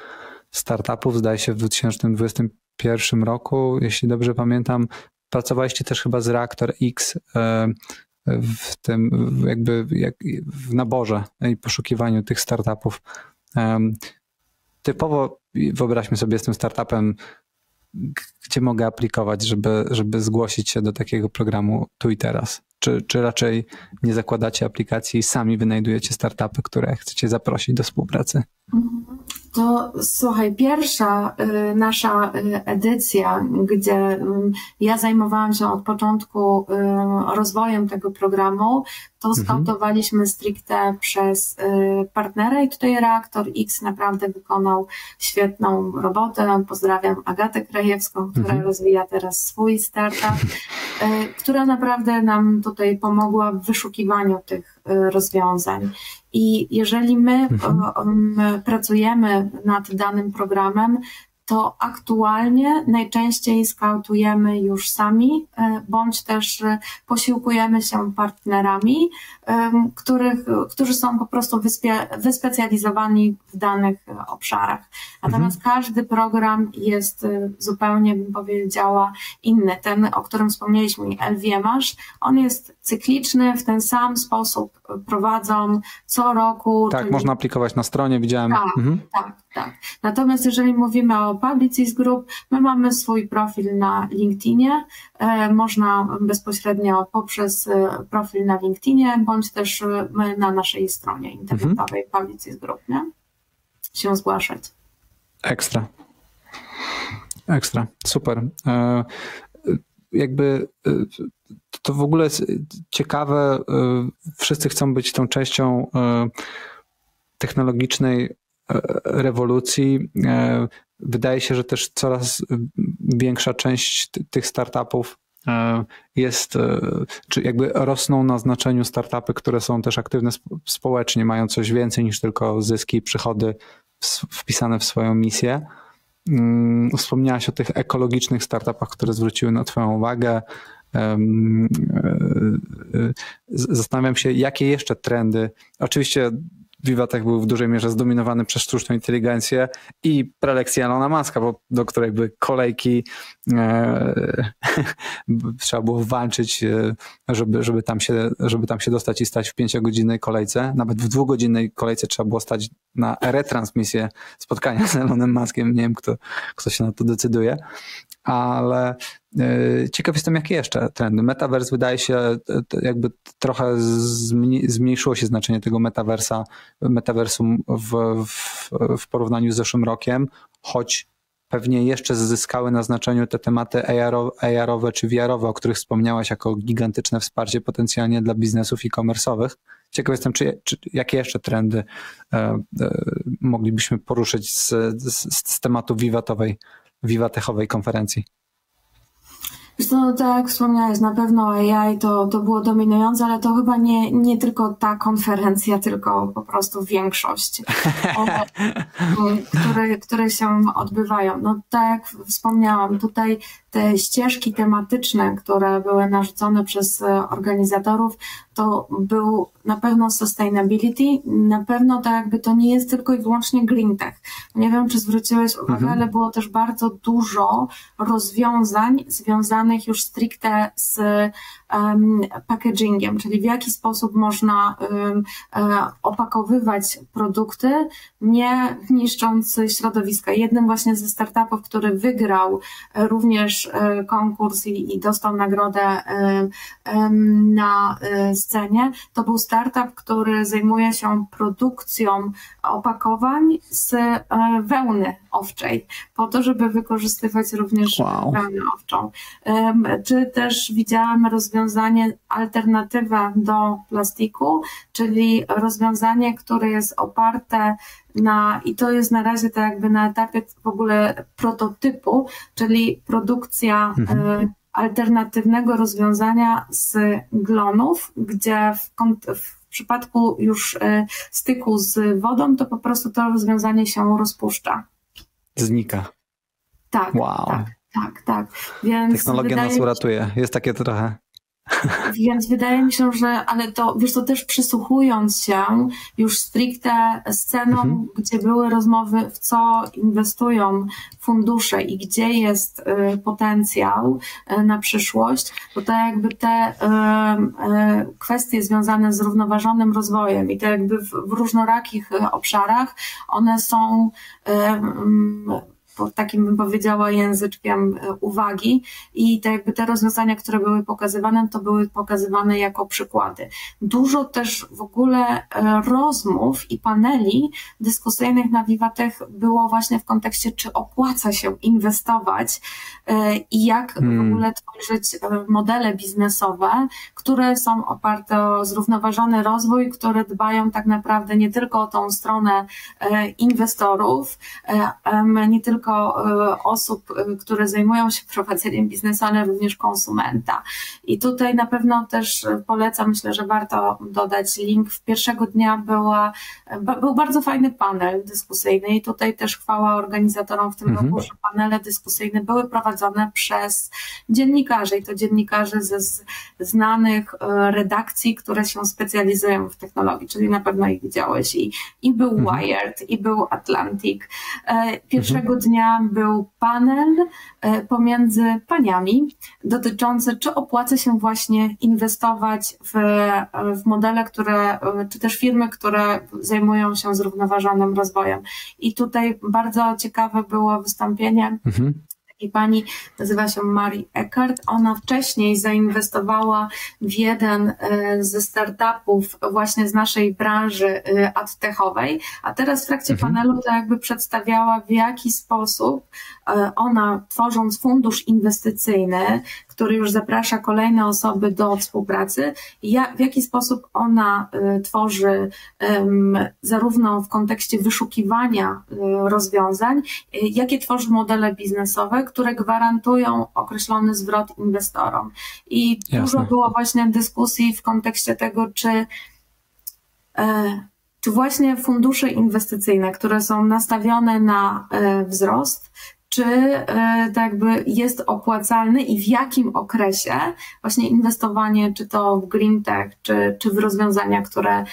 startupów, zdaje się w 2021 roku, jeśli dobrze pamiętam, pracowaliście też chyba z Reaktor X e, w tym jakby jak w naborze i poszukiwaniu tych startupów. Typowo wyobraźmy sobie tym startupem, gdzie mogę aplikować, żeby, żeby zgłosić się do takiego programu tu i teraz? Czy, czy raczej nie zakładacie aplikacji i sami wynajdujecie startupy, które chcecie zaprosić do współpracy? To słuchaj, pierwsza y, nasza y, edycja, gdzie y, ja zajmowałam się od początku rozwojem tego programu, to mhm. skautowaliśmy stricte przez partnera i tutaj Reaktor X naprawdę wykonał świetną robotę. Pozdrawiam Agatę Krajewską, która mhm. rozwija teraz swój startup, która naprawdę nam tutaj pomogła w wyszukiwaniu tych Y, rozwiązań. I jeżeli my mhm. pracujemy nad danym programem, to aktualnie najczęściej skautujemy już sami, e, bądź też e, posiłkujemy się partnerami, e, których, którzy są po prostu wyspe, wyspecjalizowani w danych obszarach. Natomiast mhm. każdy program jest zupełnie, bym powiedziała, inny. Ten, o którym wspomnieliśmy, LVMH, on jest cykliczny, w ten sam sposób prowadzą co roku. Tak, czyli... można aplikować na stronie, widziałem. Tak, mhm. tak, tak. Natomiast jeżeli mówimy o Publicis Group. My mamy swój profil na LinkedInie. E, można bezpośrednio poprzez e, profil na LinkedInie, bądź też e, na naszej stronie internetowej mhm. Publicis Group, nie? się zgłaszać. Ekstra. Ekstra, super. Jakby to w ogóle jest ciekawe. Wszyscy chcą być tą częścią technologicznej rewolucji wydaje się, że też coraz większa część tych startupów jest, czy jakby rosną na znaczeniu startupy, które są też aktywne społecznie, mają coś więcej niż tylko zyski i przychody wpisane w swoją misję. Mm, wspomniałaś o tych ekologicznych startupach, które zwróciły na Twoją uwagę. E, e, zastanawiam się, jakie jeszcze trendy. Oczywiście Vivatech był w dużej mierze zdominowany przez sztuczną inteligencję i prelekcję Elona Muska, bo do której były kolejki, e, trzeba było walczyć, żeby, żeby, tam się, żeby tam się dostać i stać w pięciogodzinnej kolejce. Nawet w dwugodzinnej kolejce trzeba było stać na retransmisję spotkania z Elonem Muskiem. Nie wiem, kto, kto się na to decyduje ale e, ciekaw jestem, jakie jeszcze trendy. Metaverse wydaje się, e, jakby trochę zmniejszyło się znaczenie tego metaversa, metaversum w, w, w porównaniu z zeszłym rokiem, choć pewnie jeszcze zyskały na znaczeniu te tematy AR-owe czy VR-owe, o których wspomniałaś jako gigantyczne wsparcie potencjalnie dla biznesów e-commerce'owych. Ciekaw jestem, czy, czy, jakie jeszcze trendy e, e, moglibyśmy poruszyć z, z, z tematu wiwatowej wiwatechowej konferencji? No, tak jak wspomniałeś, na pewno AI to, to było dominujące, ale to chyba nie, nie tylko ta konferencja, tylko po prostu większość, które, które się odbywają. No tak jak wspomniałam, tutaj te ścieżki tematyczne, które były narzucone przez organizatorów, to był na pewno sustainability, na pewno tak jakby to nie jest tylko i wyłącznie green tech. Nie wiem, czy zwróciłeś uwagę, mhm. ale było też bardzo dużo rozwiązań związanych już stricte z um, packagingiem, czyli w jaki sposób można um, opakowywać produkty, nie niszcząc środowiska. Jednym właśnie ze startupów, który wygrał e, również e, konkurs i, i dostał nagrodę um, na scenie, to był startup, który zajmuje się produkcją opakowań z wełny owczej, po to, żeby wykorzystywać również wow. wełnę owczą. Czy też widziałam rozwiązanie, alternatywę do plastiku, czyli rozwiązanie, które jest oparte na, i to jest na razie tak jakby na etapie w ogóle prototypu, czyli produkcja mhm. E, alternatywnego rozwiązania z glonów, gdzie w, w przypadku już e, styku z wodą, to po prostu to rozwiązanie się rozpuszcza. Znika. Tak, wow. tak, tak, tak. Więc Technologia nas uratuje. Jest takie trochę więc wydaje mi się, że, ale to, wiesz, to też przysłuchując się już stricte sceną, mhm. gdzie były rozmowy, w co inwestują fundusze i gdzie jest y, potencjał y, na przyszłość, to tak jakby te y, kwestie związane z zrównoważonym rozwojem i te jakby w, w różnorakich obszarach, one są takim bym powiedziała języczkiem e, uwagi i te, jakby te rozwiązania, które były pokazywane, to były pokazywane jako przykłady. Dużo też w ogóle e, rozmów i paneli dyskusyjnych na Vivatech było właśnie w kontekście, czy opłaca się inwestować e, i jak hmm. w ogóle tworzyć modele biznesowe, które są oparte o zrównoważony rozwój, które dbają tak naprawdę nie tylko o tą stronę inwestorów, nie tylko tylko e, osób, e, które zajmują się prowadzeniem biznesu, ale również konsumenta. I tutaj na pewno też polecam, myślę, że warto dodać link. W pierwszego dnia była, był bardzo fajny panel dyskusyjny i tutaj też chwała organizatorom w tym mhm. roku, że panele dyskusyjne były prowadzone przez dziennikarzy i to dziennikarzy ze znanych e, redakcji, które się specjalizują w technologii, czyli na pewno ich widziałeś i, i był mhm. Wired, i był Atlantic. Pierwszego mhm. Dnia był panel e, pomiędzy paniami dotyczący, czy opłaca się właśnie inwestować w, w modele, które, czy też firmy, które zajmują się zrównoważonym rozwojem. I tutaj bardzo ciekawe było wystąpienie mhm i pani nazywa się Mari Eckert. Ona wcześniej zainwestowała w jeden e, ze startupów właśnie z naszej branży e, adtechowej, a teraz w trakcie mhm. panelu to jakby przedstawiała w jaki sposób e, ona tworząc fundusz inwestycyjny, który już zaprasza kolejne osoby do współpracy, ja, w jaki sposób ona y, tworzy zarówno w kontekście wyszukiwania y, rozwiązań, y, jakie tworzy modele biznesowe, które gwarantują określony zwrot inwestorom. I Jasne. dużo było właśnie dyskusji w kontekście tego, czy e, czy właśnie fundusze inwestycyjne, które są nastawione na e, wzrost, czy e, tak jakby jest opłacalny i w jakim okresie właśnie inwestowanie, czy to w green tech, czy, czy w rozwiązania, które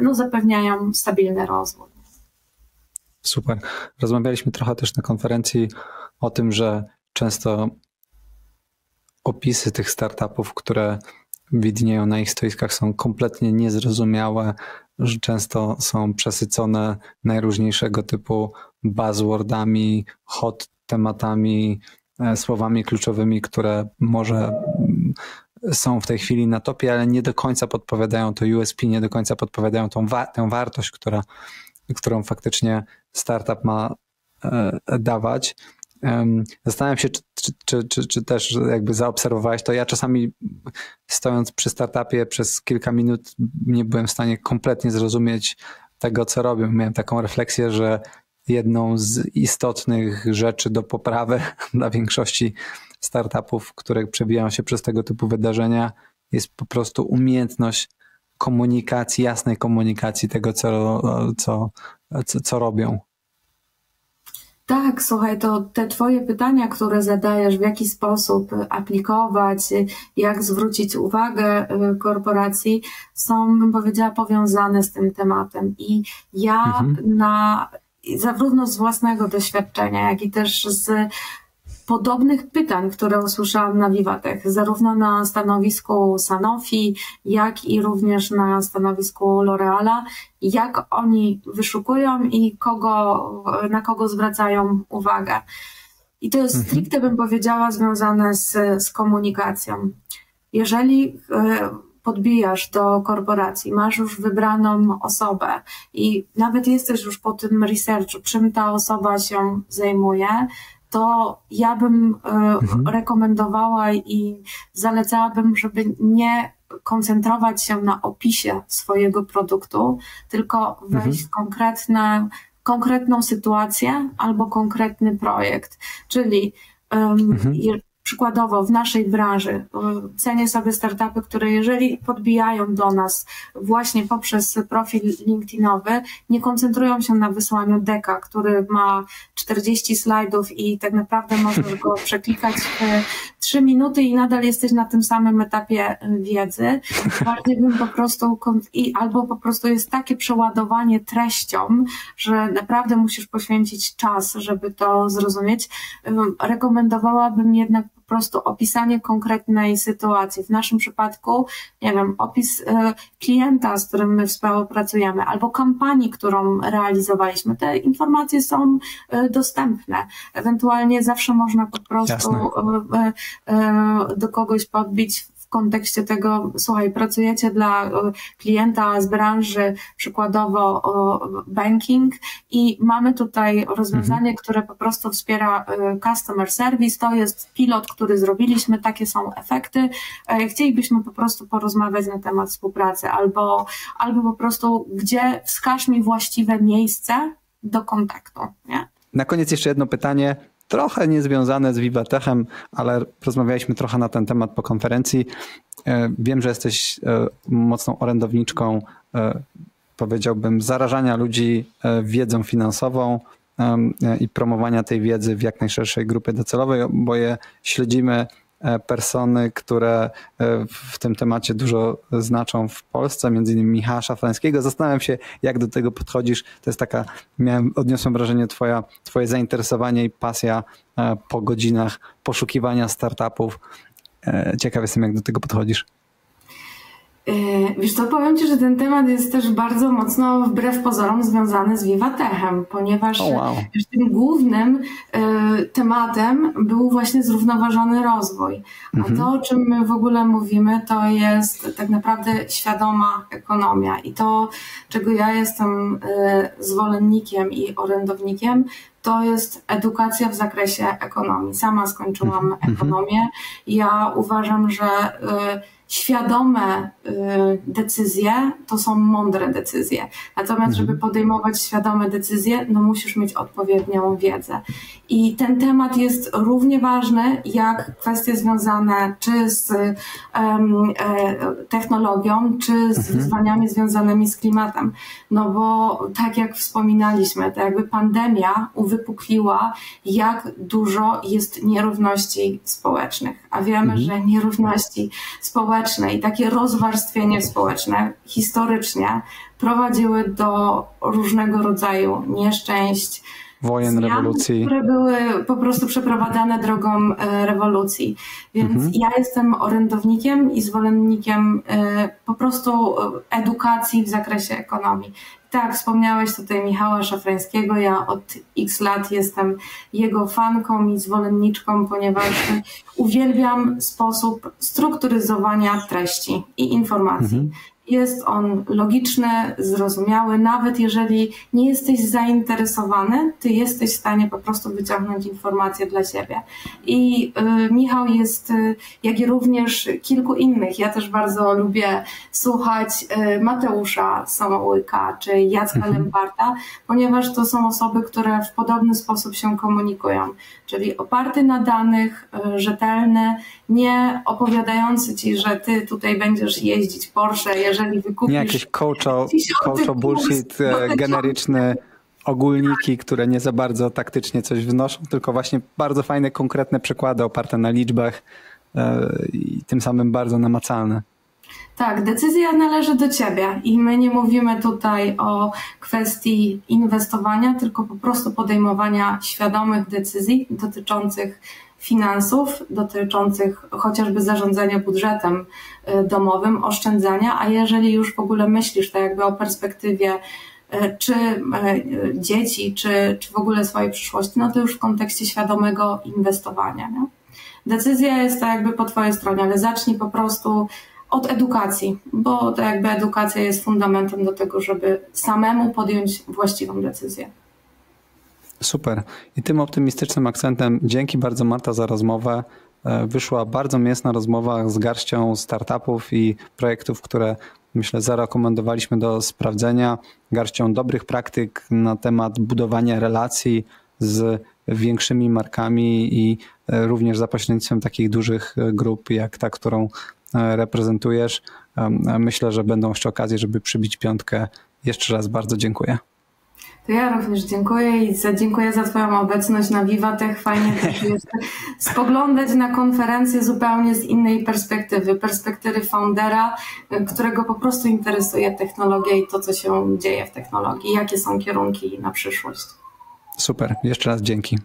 no, zapewniają stabilny rozwój. Super. Rozmawialiśmy trochę też na konferencji o tym, że często opisy tych startupów, które widnieją na ich stoiskach są kompletnie niezrozumiałe, że często są przesycone najróżniejszego typu buzzwordami, hot tematami, e, słowami kluczowymi, które może mm, są w tej chwili na topie, ale nie do końca podpowiadają to USP, nie do końca podpowiadają tą wa tę wartość, która, którą faktycznie startup ma e, dawać. Zastanawiam się, czy, czy, czy, czy, też jakby zaobserwowałeś to. Ja czasami stojąc przy startupie przez kilka minut nie byłem w stanie kompletnie zrozumieć tego, co robią. Miałem taką refleksję, że jedną z istotnych rzeczy do poprawy dla większości startupów, które przebijają się przez tego typu wydarzenia, jest po prostu umiejętność komunikacji, jasnej komunikacji tego, co, co, co, co robią. Tak, słuchaj, to te Twoje pytania, które zadajesz, w jaki sposób aplikować, jak zwrócić uwagę y, korporacji, są, bym powiedziała, powiązane z tym tematem. I ja mhm. na zarówno z własnego doświadczenia, jak i też z podobnych pytań, które usłyszałam na Wiwatech, zarówno na stanowisku Sanofi, jak i również na stanowisku L'Oreala, jak oni wyszukują i kogo, na kogo zwracają uwagę. I to jest mhm. stricte, bym powiedziała, związane z, z komunikacją. Jeżeli e, podbijasz do korporacji, masz już wybraną osobę i nawet jesteś już po tym researchu, czym ta osoba się zajmuje, to ja bym e, mhm. rekomendowała i zalecałabym, żeby nie koncentrować się na opisie swojego produktu, tylko wejść mhm. w konkretne, konkretną sytuację albo konkretny projekt. Czyli um, mhm. Przykładowo w naszej branży cenię sobie startupy, które jeżeli podbijają do nas właśnie poprzez profil LinkedInowy, nie koncentrują się na wysłaniu deka, który ma 40 slajdów i tak naprawdę możesz go przeklikać w 3 minuty i nadal jesteś na tym samym etapie wiedzy. Bardziej bym po prostu, i albo po prostu jest takie przeładowanie treścią, że naprawdę musisz poświęcić czas, żeby to zrozumieć. Rekomendowałabym jednak prostu opisanie konkretnej sytuacji. W naszym przypadku, nie wiem, opis e, klienta, z którym my współpracujemy, albo kampanii, którą realizowaliśmy. Te informacje są e, dostępne. Ewentualnie zawsze można po prostu Jasne. E, do kogoś podbić kontekście tego, słuchaj, pracujecie dla e, klienta z branży, przykładowo banking i mamy tutaj rozwiązanie, mhm. które po prostu wspiera e, customer service. To jest pilot, który zrobiliśmy, takie są efekty. E, chcielibyśmy po prostu porozmawiać na temat współpracy albo, albo po prostu, gdzie wskaż mi właściwe miejsce do kontaktu. Nie? Na koniec jeszcze jedno pytanie trochę niezwiązane z Vivatechem, ale rozmawialiśmy trochę na ten temat po konferencji. E, wiem, że jesteś e, mocną orędowniczką, e, powiedziałbym, zarażania ludzi wiedzą finansową i promowania tej wiedzy w jak najszerszej grupie docelowej, bo je śledzimy persony, które e, w tym temacie dużo znaczą w Polsce, między innymi Michała Szafrańskiego. Zastanawiam się, jak do tego podchodzisz. To jest taka, miałem, odniosłem wrażenie, twoja, twoje zainteresowanie i pasja e, po godzinach poszukiwania startupów. Ciekaw jestem, jak do tego podchodzisz. E, wiesz to powiem Ci, że ten temat jest też bardzo mocno wbrew pozorom związany z Vivatechem, ponieważ oh wow. tym głównym y, tematem był właśnie zrównoważony rozwój. A mhm. to, o czym my w ogóle mówimy, to jest tak naprawdę świadoma ekonomia. I to, czego ja jestem y, zwolennikiem i orędownikiem, to jest edukacja w zakresie ekonomii. Sama skończyłam mhm. ekonomię. Ja uważam, że y, świadome y, decyzje to są mądre decyzje. Natomiast, żeby mhm. podejmować świadome decyzje, no musisz mieć odpowiednią wiedzę. I ten temat jest równie ważny jak kwestie związane czy z um, technologią, czy z mhm. wyzwaniami związanymi z klimatem. No bo tak jak wspominaliśmy, to jakby pandemia uwypukliła, jak dużo jest nierówności społecznych. A wiemy, mhm. że nierówności społeczne i takie rozwarstwienie społeczne historycznie prowadziły do różnego rodzaju nieszczęść, wojen, zmian, rewolucji. Które były po prostu przeprowadzane drogą e, rewolucji. Więc mhm. ja jestem orędownikiem i zwolennikiem e, po prostu e, edukacji w zakresie ekonomii. Tak, wspomniałeś tutaj Michała Szafrańskiego. Ja od x lat jestem jego fanką i zwolenniczką, ponieważ uwielbiam sposób strukturyzowania treści i informacji. Mhm. Jest on logiczny, zrozumiały, nawet jeżeli nie jesteś zainteresowany, ty jesteś w stanie po prostu wyciągnąć informacje dla siebie. I y, Michał jest, y, jak i również kilku innych. Ja też bardzo lubię słuchać y, Mateusza Samołyka czy Jacka mhm. Lemparta, ponieważ to są osoby, które w podobny sposób się komunikują, czyli oparty na danych, y, rzetelne, nie opowiadający ci, że ty tutaj będziesz jeździć Porsche, jeżeli wykupisz... Nie jakieś coacho, coacho bullshit e, generyczny ogólniki, które nie za bardzo taktycznie coś wnoszą, tylko właśnie bardzo fajne, konkretne przykłady oparte na liczbach e, i tym samym bardzo namacalne. Tak, decyzja należy do ciebie i my nie mówimy tutaj o kwestii inwestowania, tylko po prostu podejmowania świadomych decyzji dotyczących finansów dotyczących chociażby zarządzania budżetem y, domowym, oszczędzania, a jeżeli już w ogóle myślisz tak jakby o perspektywie y, czy y, dzieci, czy, czy w ogóle swojej przyszłości, no to już w kontekście świadomego inwestowania. Nie? Decyzja jest tak jakby po Twojej stronie, ale zacznij po prostu od edukacji, bo to jakby edukacja jest fundamentem do tego, żeby samemu podjąć właściwą decyzję. Super. I tym optymistycznym akcentem dzięki bardzo Marta za rozmowę. E, wyszła bardzo mięsna rozmowa z garścią startupów i projektów, które myślę zarekomendowaliśmy do sprawdzenia, garścią dobrych praktyk na temat budowania relacji z większymi markami i e, również za pośrednictwem takich dużych grup jak ta, którą e, reprezentujesz. Myślę, że będą jeszcze okazje, żeby przybić piątkę. Jeszcze raz bardzo dziękuję. To ja również dziękuję i za, dziękuję za Twoją obecność na Wiwatech. Fajnie spoglądać na konferencję zupełnie z innej perspektywy, perspektywy foundera, którego po prostu interesuje technologia i to, co się dzieje w technologii, jakie są kierunki na przyszłość. Super, jeszcze raz dzięki.